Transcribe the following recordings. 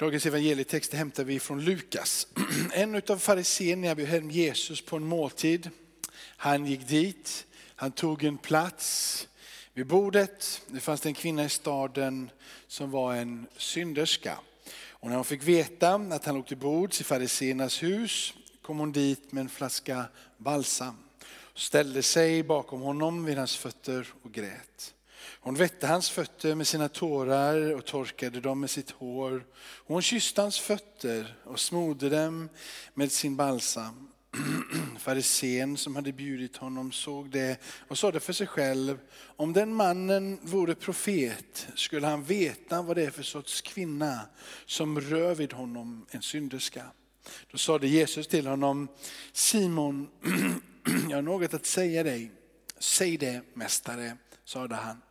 Dagens evangelietext hämtar vi från Lukas. En av fariséerna bjöd hem Jesus på en måltid. Han gick dit, han tog en plats vid bordet. Det fanns en kvinna i staden som var en synderska. Och när hon fick veta att han låg till bords i fariséernas hus kom hon dit med en flaska balsam. Ställde sig bakom honom vid hans fötter och grät. Hon vette hans fötter med sina tårar och torkade dem med sitt hår. Hon kysste hans fötter och smorde dem med sin balsam. Farisén som hade bjudit honom såg det och sade för sig själv, om den mannen vore profet skulle han veta vad det är för sorts kvinna som rör vid honom, en synderska. Då sade Jesus till honom, Simon, jag har något att säga dig. Säg det mästare, sade han.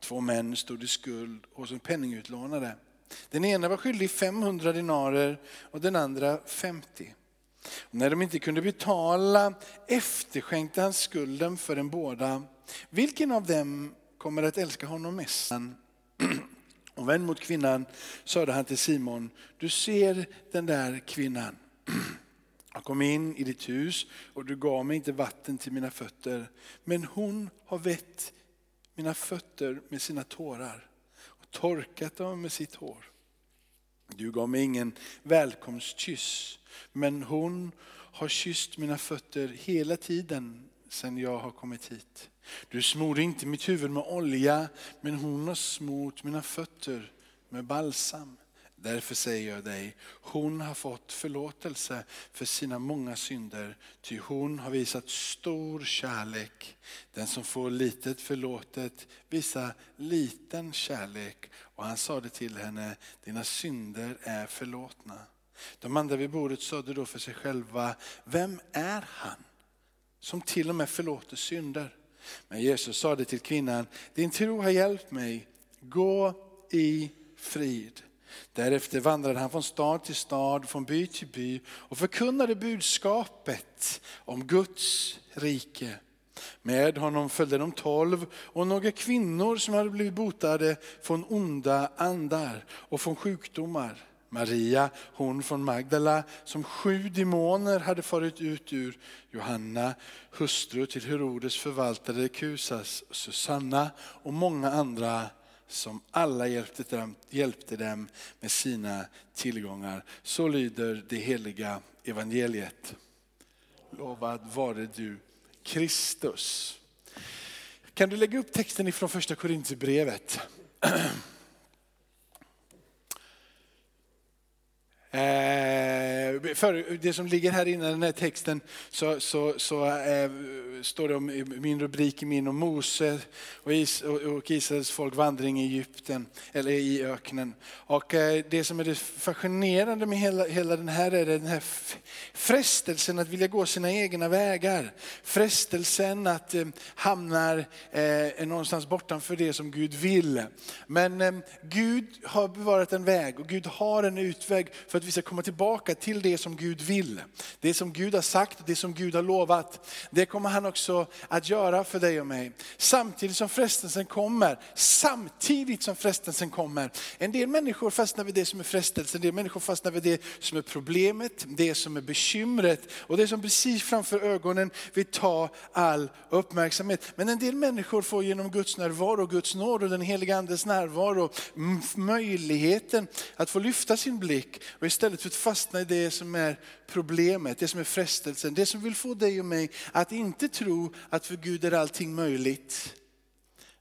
Två män stod i skuld hos en penningutlånare. Den ena var skyldig 500 dinarer och den andra 50. Och när de inte kunde betala efterskänkte han skulden för dem båda. Vilken av dem kommer att älska honom mest? Och vänd mot kvinnan sade han till Simon, du ser den där kvinnan. Jag kom in i ditt hus och du gav mig inte vatten till mina fötter. Men hon har vett mina fötter med sina tårar och torkat dem med sitt hår. Du gav mig ingen välkomstkyss, men hon har kysst mina fötter hela tiden sedan jag har kommit hit. Du smorde inte mitt huvud med olja, men hon har smort mina fötter med balsam. Därför säger jag dig, hon har fått förlåtelse för sina många synder, ty hon har visat stor kärlek. Den som får litet förlåtet visar liten kärlek. Och han sade till henne, dina synder är förlåtna. De andra vid bordet sade då för sig själva, vem är han som till och med förlåter synder? Men Jesus sade till kvinnan, din tro har hjälpt mig, gå i frid. Därefter vandrade han från stad till stad, från by till by och förkunnade budskapet om Guds rike. Med honom följde de tolv och några kvinnor som hade blivit botade från onda andar och från sjukdomar. Maria, hon från Magdala, som sju demoner hade farit ut ur. Johanna, hustru till Herodes förvaltare Kusas, Susanna och många andra som alla hjälpte dem, hjälpte dem med sina tillgångar. Så lyder det heliga evangeliet. Lovad vare du Kristus. Kan du lägga upp texten ifrån första Korinthierbrevet? Eh, för det som ligger här innan den här texten så, så, så eh, står det om min rubrik min om Mose och, is, och, och Israels folk vandring i Egypten, eller i öknen. Och eh, det som är det fascinerande med hela, hela den här är den här frestelsen att vilja gå sina egna vägar. Frestelsen att eh, hamna eh, någonstans bortanför det som Gud vill. Men eh, Gud har bevarat en väg och Gud har en utväg för för att vi ska komma tillbaka till det som Gud vill. Det som Gud har sagt, det som Gud har lovat. Det kommer han också att göra för dig och mig. Samtidigt som frestelsen kommer, samtidigt som frestelsen kommer. En del människor fastnar vid det som är frestelsen, en del människor fastnar vid det som är problemet, det som är bekymret och det som precis framför ögonen vill ta all uppmärksamhet. Men en del människor får genom Guds närvaro, Guds nåd och den heliga andes närvaro mm, möjligheten att få lyfta sin blick och istället för att fastna i det som är problemet, det som är frestelsen, det som vill få dig och mig att inte tro att för Gud är allting möjligt.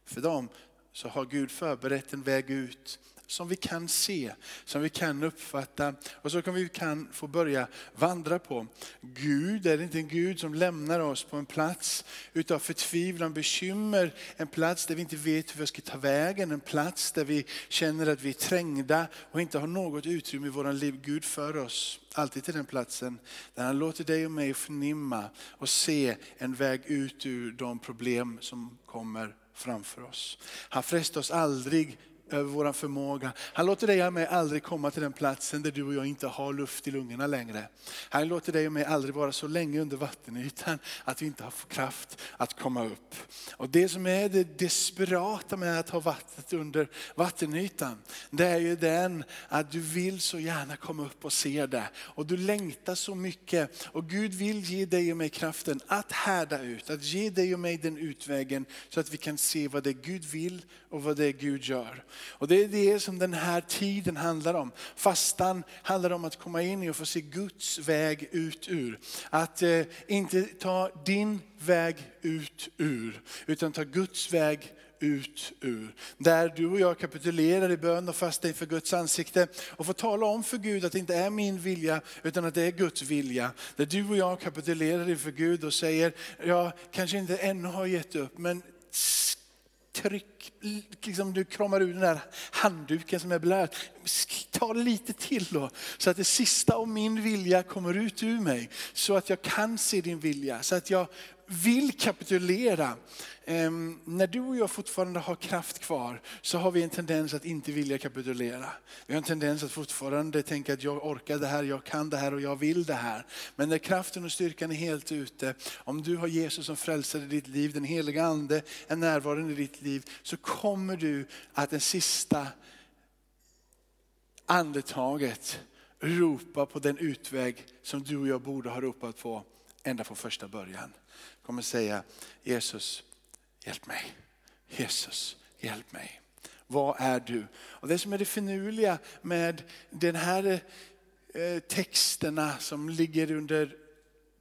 För dem så har Gud förberett en väg ut som vi kan se, som vi kan uppfatta och som vi kan få börja vandra på. Gud är inte en Gud som lämnar oss på en plats utav förtvivlan, bekymmer, en plats där vi inte vet hur vi ska ta vägen, en plats där vi känner att vi är trängda och inte har något utrymme i våra liv. Gud för oss alltid till den platsen där han låter dig och mig förnimma och se en väg ut ur de problem som kommer framför oss. Han frestar oss aldrig över vår förmåga. Han låter dig och mig aldrig komma till den platsen där du och jag inte har luft i lungorna längre. Han låter dig och mig aldrig vara så länge under vattenytan att vi inte har kraft att komma upp. Och det som är det desperata med att ha vattnet under vattenytan, det är ju den att du vill så gärna komma upp och se det. Och du längtar så mycket och Gud vill ge dig och mig kraften att härda ut, att ge dig och mig den utvägen så att vi kan se vad det är Gud vill och vad det är Gud gör. Och det är det som den här tiden handlar om. Fastan handlar om att komma in i och få se Guds väg ut ur. Att eh, inte ta din väg ut ur, utan ta Guds väg ut ur. Där du och jag kapitulerar i bön och fasta inför Guds ansikte och får tala om för Gud att det inte är min vilja utan att det är Guds vilja. Där du och jag kapitulerar inför Gud och säger, jag kanske inte ännu har gett upp men tryck, liksom du kramar ur den där handduken som är blöt. Ta lite till då, så att det sista av min vilja kommer ut ur mig. Så att jag kan se din vilja, så att jag vill kapitulera. Ehm, när du och jag fortfarande har kraft kvar så har vi en tendens att inte vilja kapitulera. Vi har en tendens att fortfarande tänka att jag orkar det här, jag kan det här och jag vill det här. Men när kraften och styrkan är helt ute, om du har Jesus som frälsare i ditt liv, den heliga ande är närvarande i ditt liv, så kommer du att den sista andetaget ropa på den utväg som du och jag borde ha ropat på ända från första början kommer säga Jesus, hjälp mig. Jesus, hjälp mig. Vad är du? Och det som är det finurliga med den här eh, texterna som ligger under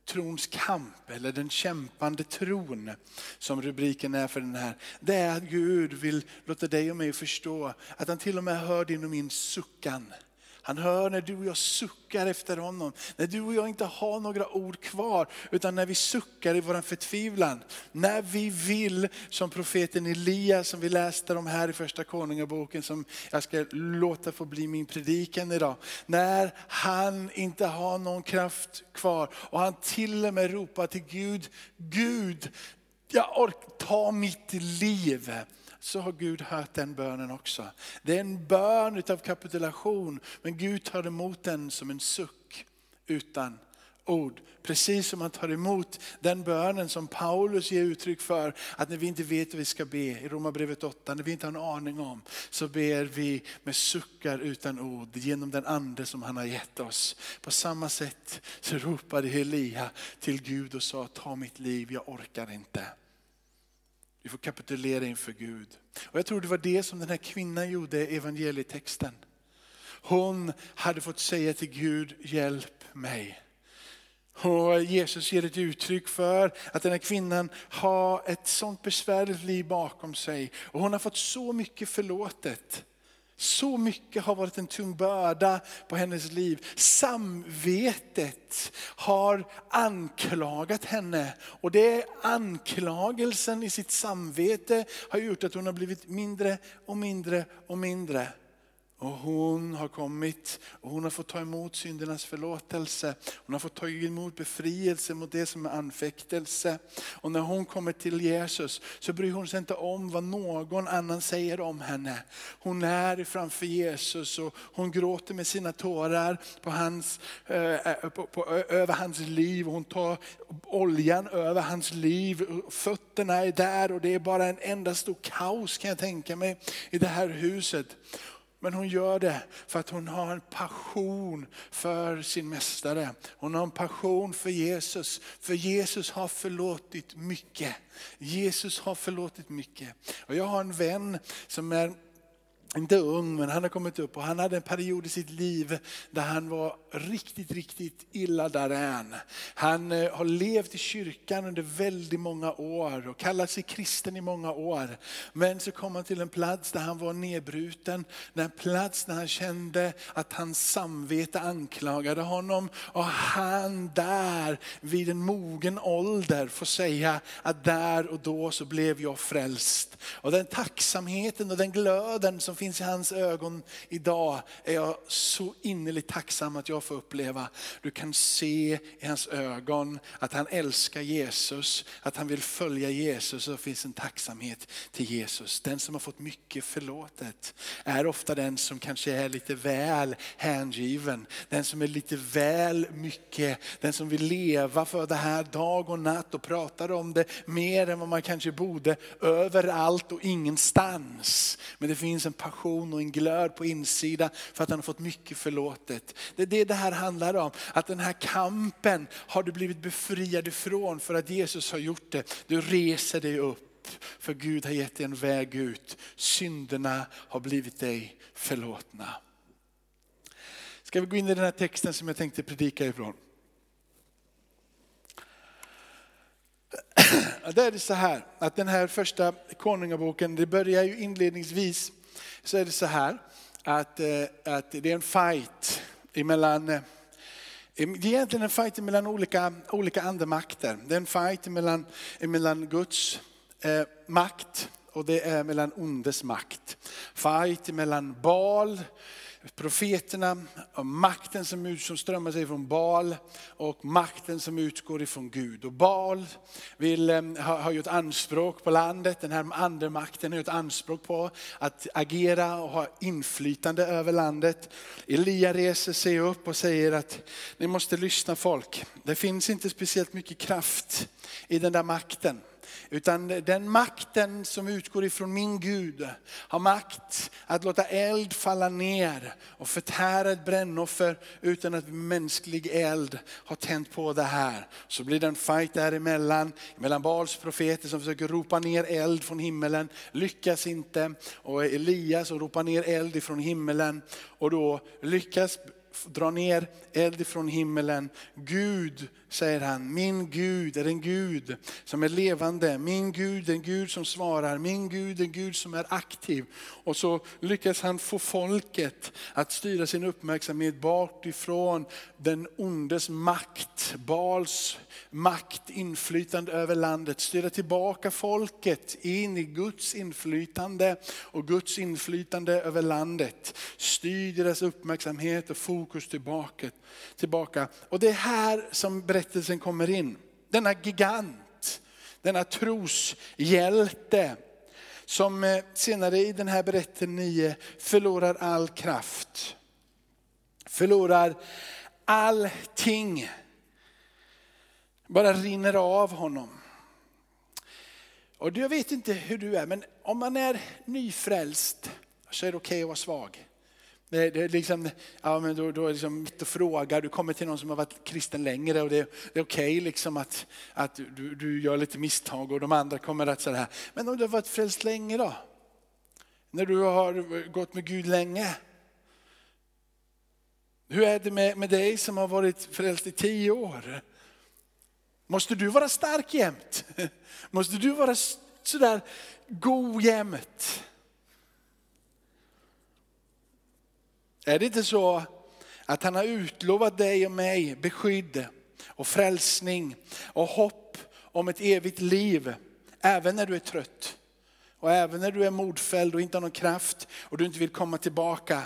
trons kamp eller den kämpande tron som rubriken är för den här. Det är att Gud vill låta dig och mig förstå att han till och med hör din och min suckan. Han hör när du och jag suckar efter honom. När du och jag inte har några ord kvar, utan när vi suckar i vår förtvivlan. När vi vill, som profeten Elias som vi läste om här i första konungaboken, som jag ska låta få bli min predikan idag. När han inte har någon kraft kvar och han till och med ropar till Gud, Gud, jag orkar ta mitt liv så har Gud hört den bönen också. Det är en bön av kapitulation, men Gud tar emot den som en suck utan ord. Precis som han tar emot den bönen som Paulus ger uttryck för, att när vi inte vet vad vi ska be, i Romarbrevet 8, när vi inte har en aning om, så ber vi med suckar utan ord genom den ande som han har gett oss. På samma sätt så ropade Elia till Gud och sa, ta mitt liv, jag orkar inte. Vi får kapitulera inför Gud. Och jag tror det var det som den här kvinnan gjorde i evangelietexten. Hon hade fått säga till Gud, hjälp mig. Och Jesus ger ett uttryck för att den här kvinnan har ett sånt besvärligt liv bakom sig. Och hon har fått så mycket förlåtet. Så mycket har varit en tung börda på hennes liv. Samvetet har anklagat henne och det anklagelsen i sitt samvete har gjort att hon har blivit mindre och mindre och mindre. Och hon har kommit och hon har fått ta emot syndernas förlåtelse. Hon har fått ta emot befrielse mot det som är anfäktelse. Och när hon kommer till Jesus så bryr hon sig inte om vad någon annan säger om henne. Hon är framför Jesus och hon gråter med sina tårar på hans, eh, eh, på, på, över hans liv. Hon tar oljan över hans liv. Fötterna är där och det är bara en enda stor kaos kan jag tänka mig i det här huset. Men hon gör det för att hon har en passion för sin mästare. Hon har en passion för Jesus. För Jesus har förlåtit mycket. Jesus har förlåtit mycket. Och jag har en vän som är inte ung, men han har kommit upp och han hade en period i sitt liv där han var riktigt, riktigt illa därän. Han eh, har levt i kyrkan under väldigt många år och kallat sig kristen i många år. Men så kom han till en plats där han var nedbruten, en plats där han kände att hans samvete anklagade honom. Och han där vid en mogen ålder får säga att där och då så blev jag frälst. Och den tacksamheten och den glöden som finns finns i hans ögon idag är jag så innerligt tacksam att jag får uppleva. Du kan se i hans ögon att han älskar Jesus, att han vill följa Jesus och det finns en tacksamhet till Jesus. Den som har fått mycket förlåtet är ofta den som kanske är lite väl hängiven. Den som är lite väl mycket, den som vill leva för det här dag och natt och pratar om det mer än vad man kanske borde överallt och ingenstans. Men det finns en passion och en glöd på insidan för att han har fått mycket förlåtet. Det är det det här handlar om. Att den här kampen har du blivit befriad ifrån för att Jesus har gjort det. Du reser dig upp för Gud har gett dig en väg ut. Synderna har blivit dig förlåtna. Ska vi gå in i den här texten som jag tänkte predika ifrån? Det är det så här att den här första konungaboken, det börjar ju inledningsvis så är det så här att, eh, att det är en fight emellan eh, det är egentligen en fight mellan olika, olika andemakter. Det är en fight mellan, mellan Guds eh, makt och det är mellan ondes makt. Fight mellan Baal, profeterna, och makten som, ut, som strömmar sig från Baal och makten som utgår ifrån Gud. Och Baal vill, ehm, har, har gjort anspråk på landet, den här andemakten har gjort anspråk på att agera och ha inflytande över landet. Elia reser sig upp och säger att ni måste lyssna folk. Det finns inte speciellt mycket kraft i den där makten. Utan den makten som utgår ifrån min Gud har makt att låta eld falla ner och förtära ett brännoffer utan att mänsklig eld har tänt på det här. Så blir det en fight däremellan, mellan Baals profeter som försöker ropa ner eld från himmelen, lyckas inte. Och Elias som ropar ner eld ifrån himmelen och då lyckas dra ner eld ifrån himmelen. Gud, säger han, min Gud är en Gud som är levande. Min Gud är en Gud som svarar. Min Gud är en Gud som är aktiv. Och så lyckas han få folket att styra sin uppmärksamhet bort ifrån den ondes makt, Bals makt, inflytande över landet. Styra tillbaka folket in i Guds inflytande och Guds inflytande över landet. Styr deras uppmärksamhet och fokus tillbaka. tillbaka. Och det är här som berättelsen kommer in. Denna gigant, denna troshjälte som eh, senare i den här berättelsen 9 förlorar all kraft. Förlorar allting bara rinner av honom. Och jag vet inte hur du är, men om man är nyfrälst så är det okej okay att vara svag. Det, det är liksom, ja, men då, då är det liksom mitt att fråga, du kommer till någon som har varit kristen längre och det, det är okej okay liksom att, att du, du gör lite misstag och de andra kommer att säga Men om du har varit frälst länge då? När du har gått med Gud länge? Hur är det med, med dig som har varit frälst i tio år? Måste du vara stark jämt? Måste du vara sådär god jämt? Är det inte så att han har utlovat dig och mig beskydd och frälsning och hopp om ett evigt liv, även när du är trött? Och även när du är modfälld och inte har någon kraft och du inte vill komma tillbaka.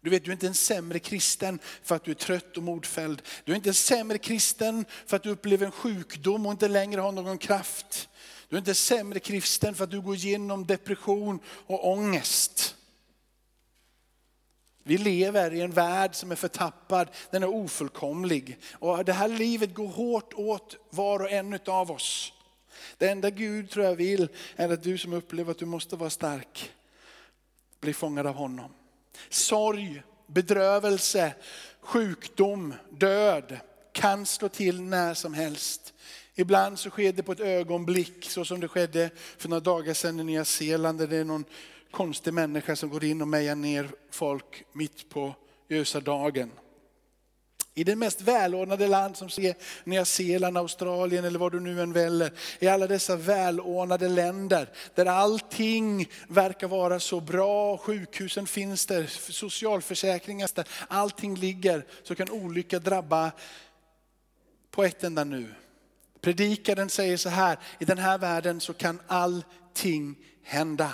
Du vet, du är inte en sämre kristen för att du är trött och modfälld. Du är inte en sämre kristen för att du upplever en sjukdom och inte längre har någon kraft. Du är inte en sämre kristen för att du går igenom depression och ångest. Vi lever i en värld som är förtappad, den är ofullkomlig. Och det här livet går hårt åt var och en av oss. Det enda Gud tror jag vill är att du som upplever att du måste vara stark, blir fångad av honom. Sorg, bedrövelse, sjukdom, död kan slå till när som helst. Ibland så sker det på ett ögonblick så som det skedde för några dagar sedan i Nya Zeeland där det är någon konstig människa som går in och mejar ner folk mitt på ljusa dagen. I det mest välordnade land som ser Nya Zeeland, Australien eller vad du nu än väljer. I alla dessa välordnade länder där allting verkar vara så bra, sjukhusen finns där, socialförsäkringar där, allting ligger. Så kan olycka drabba på ett enda nu. Predikaren säger så här, i den här världen så kan allting hända.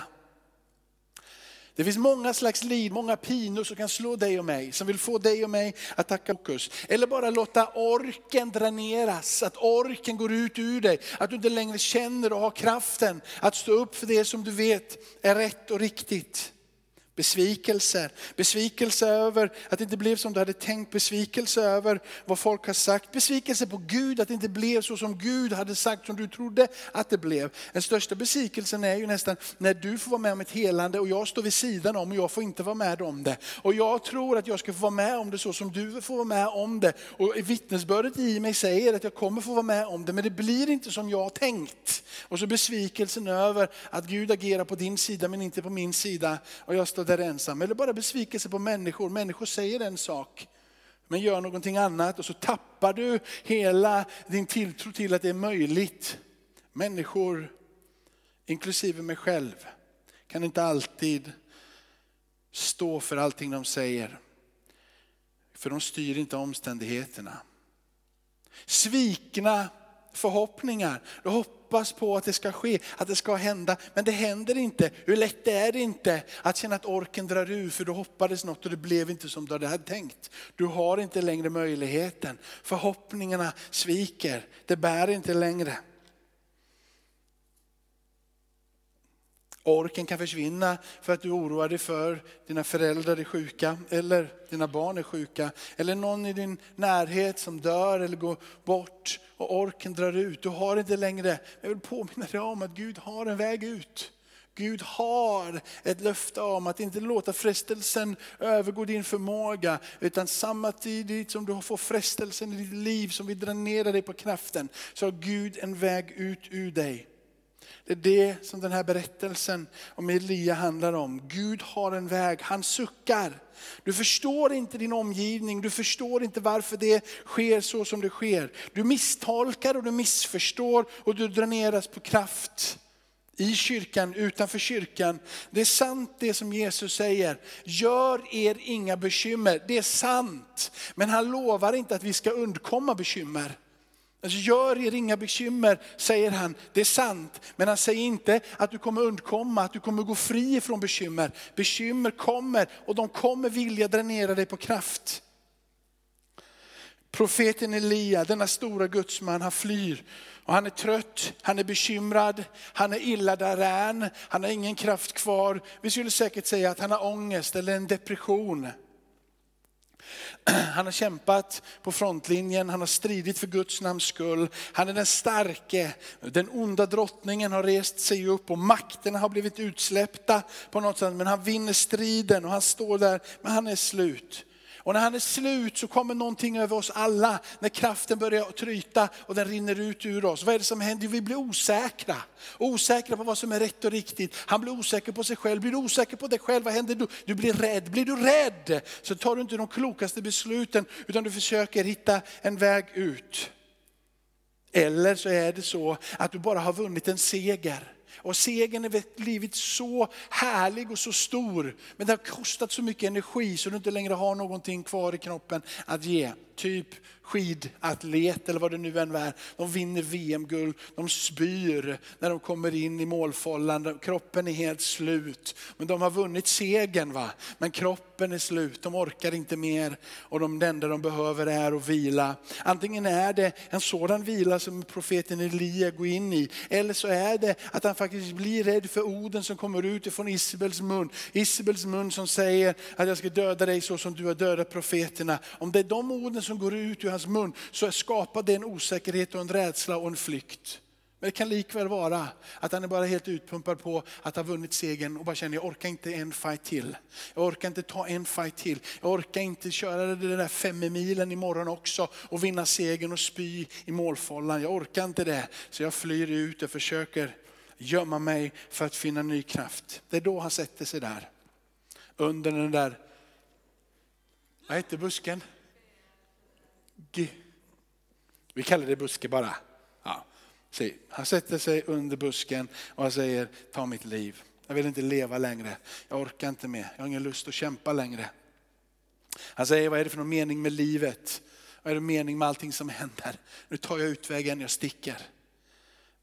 Det finns många slags liv, många pinor som kan slå dig och mig, som vill få dig och mig att tacka fokus. Eller bara låta orken dräneras, att orken går ut ur dig. Att du inte längre känner och har kraften att stå upp för det som du vet är rätt och riktigt. Besvikelser. Besvikelse över att det inte blev som du hade tänkt. Besvikelse över vad folk har sagt. Besvikelse på Gud, att det inte blev så som Gud hade sagt, som du trodde att det blev. Den största besvikelsen är ju nästan när du får vara med om ett helande och jag står vid sidan om och jag får inte vara med om det. Och jag tror att jag ska få vara med om det så som du får vara med om det. Och vittnesbördet i mig säger att jag kommer få vara med om det, men det blir inte som jag har tänkt. Och så besvikelsen över att Gud agerar på din sida men inte på min sida. Och jag står står där ensam. Eller bara besvikelse på människor. Människor säger en sak men gör någonting annat och så tappar du hela din tilltro till att det är möjligt. Människor, inklusive mig själv, kan inte alltid stå för allting de säger. För de styr inte omständigheterna. Svikna förhoppningar. Hoppas på att det ska ske, att det ska hända, men det händer inte. Hur lätt är det inte att känna att orken drar ur för du hoppades något och det blev inte som du hade tänkt. Du har inte längre möjligheten. Förhoppningarna sviker, det bär inte längre. Orken kan försvinna för att du oroar dig för dina föräldrar är sjuka eller dina barn är sjuka. Eller någon i din närhet som dör eller går bort och orken drar ut. Du har inte längre, jag vill påminna dig om att Gud har en väg ut. Gud har ett löfte om att inte låta frestelsen övergå din förmåga. Utan samtidigt som du får frestelsen i ditt liv som vill dränera dig på kraften. Så har Gud en väg ut ur dig. Det är det som den här berättelsen om Elia handlar om. Gud har en väg, han suckar. Du förstår inte din omgivning, du förstår inte varför det sker så som det sker. Du misstolkar och du missförstår och du dräneras på kraft. I kyrkan, utanför kyrkan. Det är sant det som Jesus säger. Gör er inga bekymmer. Det är sant. Men han lovar inte att vi ska undkomma bekymmer. Alltså gör er inga bekymmer, säger han. Det är sant, men han säger inte att du kommer undkomma, att du kommer gå fri från bekymmer. Bekymmer kommer och de kommer vilja dränera dig på kraft. Profeten Elia, denna stora gudsman, han flyr. Och han är trött, han är bekymrad, han är illa däran, han har ingen kraft kvar. Vi skulle säkert säga att han har ångest eller en depression. Han har kämpat på frontlinjen, han har stridit för Guds namns skull. Han är den starke, den onda drottningen har rest sig upp och makterna har blivit utsläppta på något sätt. Men han vinner striden och han står där, men han är slut. Och när han är slut så kommer någonting över oss alla. När kraften börjar tryta och den rinner ut ur oss. Vad är det som händer? Vi blir osäkra. Osäkra på vad som är rätt och riktigt. Han blir osäker på sig själv. Blir du osäker på dig själv, vad händer då? Du blir rädd. Blir du rädd så tar du inte de klokaste besluten utan du försöker hitta en väg ut. Eller så är det så att du bara har vunnit en seger. Och segern har blivit så härlig och så stor. Men det har kostat så mycket energi så du inte längre har någonting kvar i kroppen att ge. Typ skidatlet eller vad det nu än är. De vinner VM-guld, de spyr när de kommer in i målfållan. Kroppen är helt slut. Men de har vunnit segern va. Men kroppen är slut, de orkar inte mer. Och de enda de behöver är att vila. Antingen är det en sådan vila som profeten Elia går in i. Eller så är det att han faktiskt blir rädd för orden som kommer ut ifrån Isabels mun. Isabels mun som säger att jag ska döda dig så som du har dödat profeterna. Om det är de orden som går ut ur hans mun så skapar det en osäkerhet och en rädsla och en flykt. Men det kan likväl vara att han är bara helt utpumpad på att ha vunnit segern och bara känner jag orkar inte en fight till. Jag orkar inte ta en fight till. Jag orkar inte köra den där fem milen imorgon också och vinna segern och spy i målfållan. Jag orkar inte det. Så jag flyr ut och försöker gömma mig för att finna ny kraft. Det är då han sätter sig där. Under den där, vad heter busken? Vi kallar det buske bara. Ja. Han sätter sig under busken och han säger, ta mitt liv. Jag vill inte leva längre. Jag orkar inte mer. Jag har ingen lust att kämpa längre. Han säger, vad är det för någon mening med livet? Vad är det mening med allting som händer? Nu tar jag utvägen, jag sticker.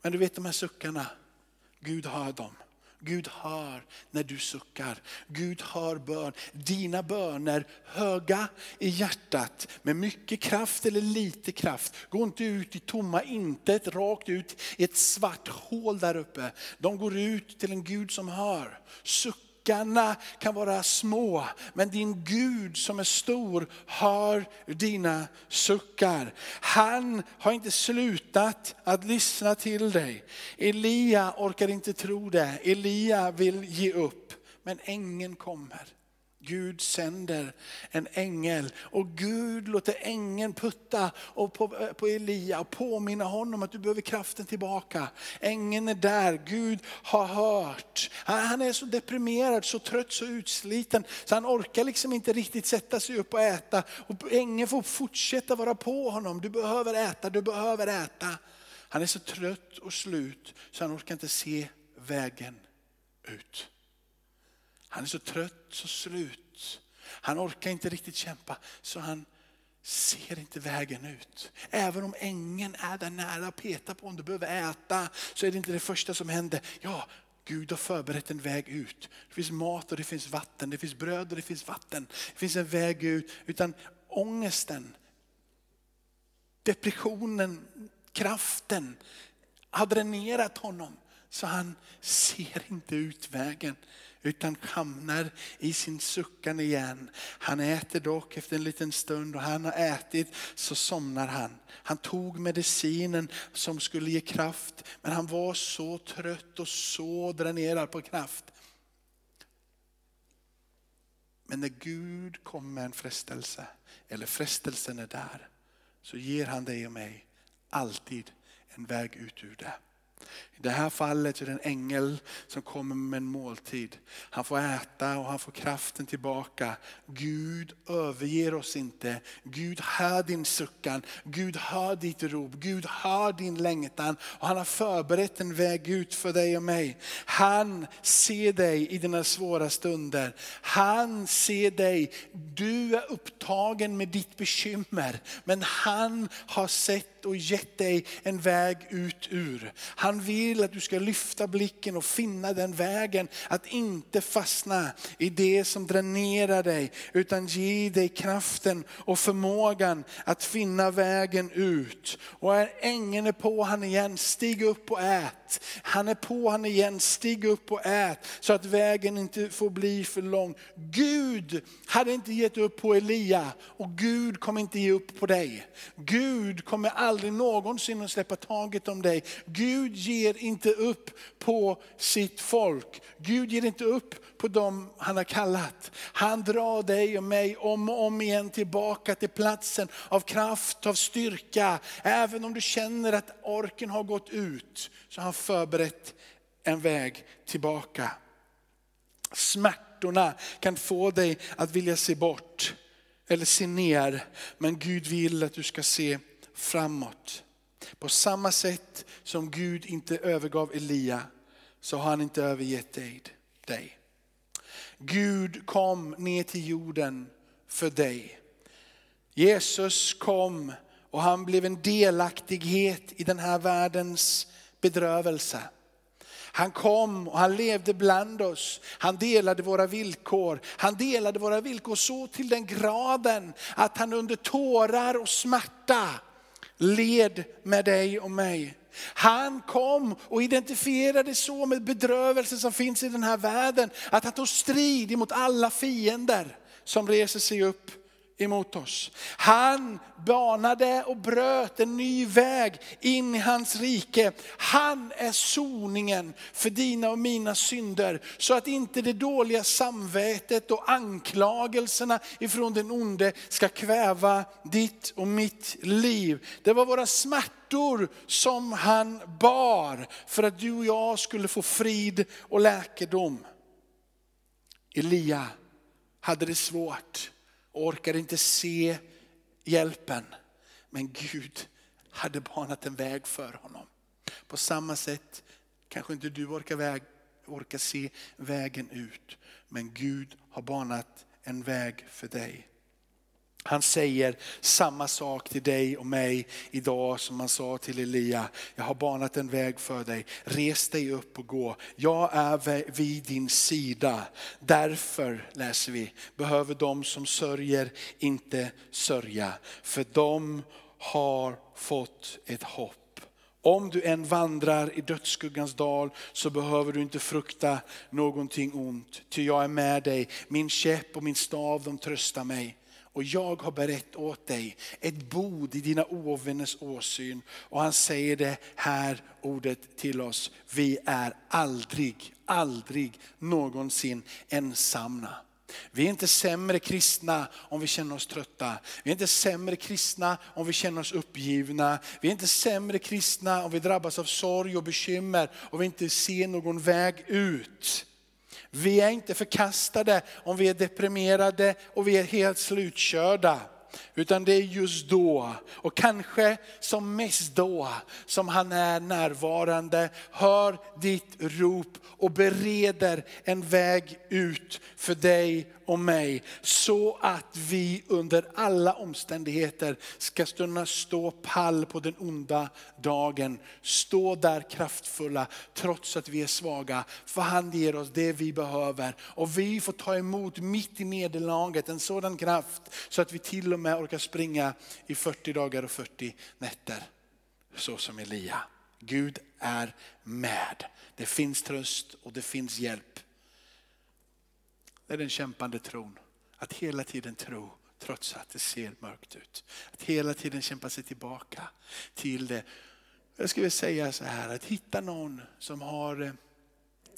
Men du vet de här suckarna, Gud har dem. Gud hör när du suckar. Gud hör bön. Dina böner, höga i hjärtat, med mycket kraft eller lite kraft. Gå inte ut i tomma intet, rakt ut i ett svart hål där uppe. De går ut till en Gud som hör. Sucka Suckarna kan vara små, men din Gud som är stor hör dina suckar. Han har inte slutat att lyssna till dig. Elia orkar inte tro det. Elia vill ge upp, men ängeln kommer. Gud sänder en ängel och Gud låter ängeln putta och på, eh, på Elia och påminna honom att du behöver kraften tillbaka. Ängeln är där, Gud har hört. Han, han är så deprimerad, så trött, så utsliten så han orkar liksom inte riktigt sätta sig upp och äta. Och ängeln får fortsätta vara på honom, du behöver äta, du behöver äta. Han är så trött och slut så han orkar inte se vägen ut. Han är så trött, så slut. Han orkar inte riktigt kämpa så han ser inte vägen ut. Även om ängen är där nära och petar på om du behöver äta så är det inte det första som händer. Ja, Gud har förberett en väg ut. Det finns mat och det finns vatten, det finns bröd och det finns vatten. Det finns en väg ut. Utan ångesten, depressionen, kraften har dränerat honom. Så han ser inte utvägen utan hamnar i sin suckan igen. Han äter dock efter en liten stund och han har ätit så somnar han. Han tog medicinen som skulle ge kraft men han var så trött och så dränerad på kraft. Men när Gud kommer med en frestelse, eller frestelsen är där, så ger han dig och mig alltid en väg ut ur det. I det här fallet är det en ängel som kommer med en måltid. Han får äta och han får kraften tillbaka. Gud överger oss inte. Gud hör din suckan. Gud hör ditt rop. Gud hör din längtan. Och han har förberett en väg ut för dig och mig. Han ser dig i dina svåra stunder. Han ser dig. Du är upptagen med ditt bekymmer. Men han har sett och gett dig en väg ut ur. Han vill att du ska lyfta blicken och finna den vägen. Att inte fastna i det som dränerar dig, utan ge dig kraften och förmågan att finna vägen ut. Och är ängeln är på han igen, stig upp och ät. Han är på han igen, stig upp och ät. Så att vägen inte får bli för lång. Gud hade inte gett upp på Elia och Gud kommer inte ge upp på dig. Gud kommer aldrig aldrig någonsin att släppa taget om dig. Gud ger inte upp på sitt folk. Gud ger inte upp på dem han har kallat. Han drar dig och mig om och om igen tillbaka till platsen av kraft, av styrka. Även om du känner att orken har gått ut så har han förberett en väg tillbaka. Smärtorna kan få dig att vilja se bort eller se ner. Men Gud vill att du ska se framåt. På samma sätt som Gud inte övergav Elia så har han inte övergett dig. Gud kom ner till jorden för dig. Jesus kom och han blev en delaktighet i den här världens bedrövelse. Han kom och han levde bland oss. Han delade våra villkor. Han delade våra villkor så till den graden att han under tårar och smärta led med dig och mig. Han kom och identifierade så med bedrövelsen som finns i den här världen, att han tog strid emot alla fiender som reser sig upp emot oss. Han banade och bröt en ny väg in i hans rike. Han är soningen för dina och mina synder. Så att inte det dåliga samvetet och anklagelserna ifrån den onde ska kväva ditt och mitt liv. Det var våra smärtor som han bar för att du och jag skulle få frid och läkedom. Elia hade det svårt orkade inte se hjälpen. Men Gud hade banat en väg för honom. På samma sätt kanske inte du orkar, väg, orkar se vägen ut. Men Gud har banat en väg för dig. Han säger samma sak till dig och mig idag som han sa till Elia. Jag har banat en väg för dig. Res dig upp och gå. Jag är vid din sida. Därför, läser vi, behöver de som sörjer inte sörja. För de har fått ett hopp. Om du än vandrar i dödsskuggans dal så behöver du inte frukta någonting ont. Ty jag är med dig, min käpp och min stav de tröstar mig. Och jag har berett åt dig ett bod i dina ovänners åsyn. Och han säger det här ordet till oss. Vi är aldrig, aldrig någonsin ensamma. Vi är inte sämre kristna om vi känner oss trötta. Vi är inte sämre kristna om vi känner oss uppgivna. Vi är inte sämre kristna om vi drabbas av sorg och bekymmer och vi inte ser någon väg ut. Vi är inte förkastade om vi är deprimerade och vi är helt slutkörda. Utan det är just då, och kanske som mest då, som han är närvarande, hör ditt rop och bereder en väg ut för dig och mig. Så att vi under alla omständigheter ska kunna stå pall på den onda dagen. Stå där kraftfulla trots att vi är svaga. För han ger oss det vi behöver. Och vi får ta emot mitt i nederlaget en sådan kraft så att vi till och med orkar springa i 40 dagar och 40 nätter. Så som Elia. Gud är med. Det finns tröst och det finns hjälp. Det är den kämpande tron. Att hela tiden tro trots att det ser mörkt ut. Att hela tiden kämpa sig tillbaka till det. Jag skulle säga så här, att hitta någon som har eh,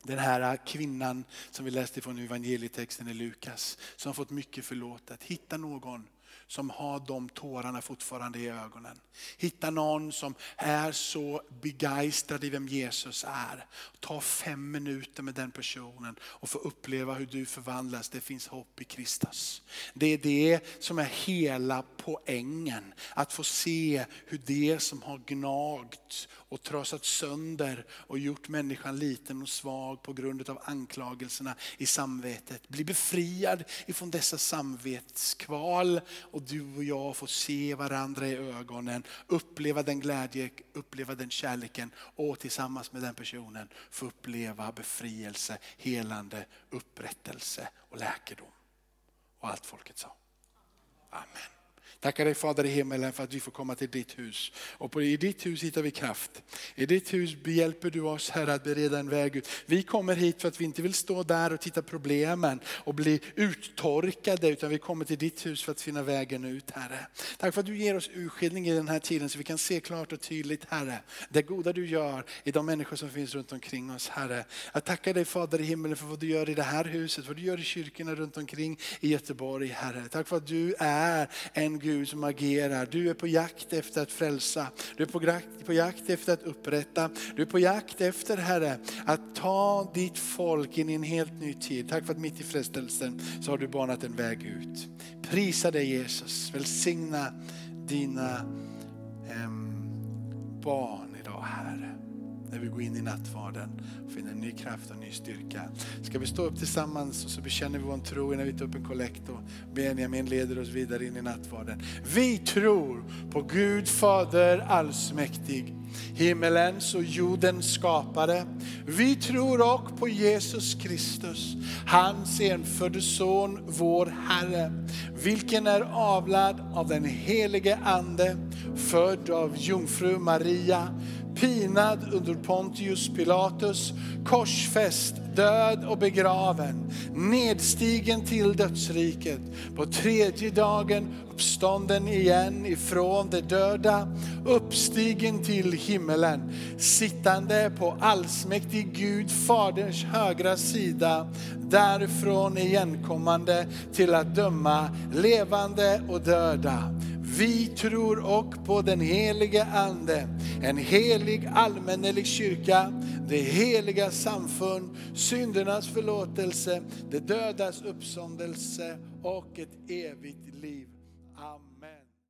den här kvinnan som vi läste från evangelietexten i Lukas, som har fått mycket förlåtet. Hitta någon som har de tårarna fortfarande i ögonen. Hitta någon som är så begeistrad i vem Jesus är. Ta fem minuter med den personen och få uppleva hur du förvandlas. Det finns hopp i Kristus. Det är det som är hela poängen. Att få se hur det som har gnagt och trasat sönder och gjort människan liten och svag på grund av anklagelserna i samvetet. blir befriad ifrån dessa samvetskval och du och jag får se varandra i ögonen, uppleva den glädje, uppleva den kärleken och tillsammans med den personen få uppleva befrielse, helande, upprättelse och läkedom. Och allt folket sa. Amen. Tackar dig Fader i himmelen för att vi får komma till ditt hus. Och i ditt hus hittar vi kraft. I ditt hus hjälper du oss Herre att bereda en väg ut. Vi kommer hit för att vi inte vill stå där och titta problemen och bli uttorkade utan vi kommer till ditt hus för att finna vägen ut Herre. Tack för att du ger oss urskiljning i den här tiden så vi kan se klart och tydligt Herre det goda du gör i de människor som finns runt omkring oss Herre. Jag tackar dig Fader i himmelen för vad du gör i det här huset, vad du gör i kyrkorna runt omkring i Göteborg Herre. Tack för att du är en Gud Gud som agerar. Du är på jakt efter att frälsa. Du är på jakt, på jakt efter att upprätta. Du är på jakt efter Herre att ta ditt folk in i en helt ny tid. Tack för att mitt i frestelsen så har du banat en väg ut. Prisa dig Jesus, välsigna dina eh, barn idag Herre när vi går in i nattvarden och finner ny kraft och ny styrka. Ska vi stå upp tillsammans och så bekänner vi vår tro innan vi tar upp en kollekt och Benjamin leder oss vidare in i nattvarden. Vi tror på Gud Fader allsmäktig, himmelens och jordens skapare. Vi tror också på Jesus Kristus, hans enfödde son, vår Herre, vilken är avlad av den helige Ande, född av jungfru Maria, pinad under Pontius Pilatus, korsfäst, död och begraven, nedstigen till dödsriket, på tredje dagen uppstånden igen ifrån de döda, uppstigen till himmelen, sittande på allsmäktig Gud Faderns högra sida, därifrån igenkommande till att döma levande och döda. Vi tror och på den helige Ande, en helig allmännelig kyrka, det heliga samfund, syndernas förlåtelse, det dödas uppståndelse och ett evigt liv.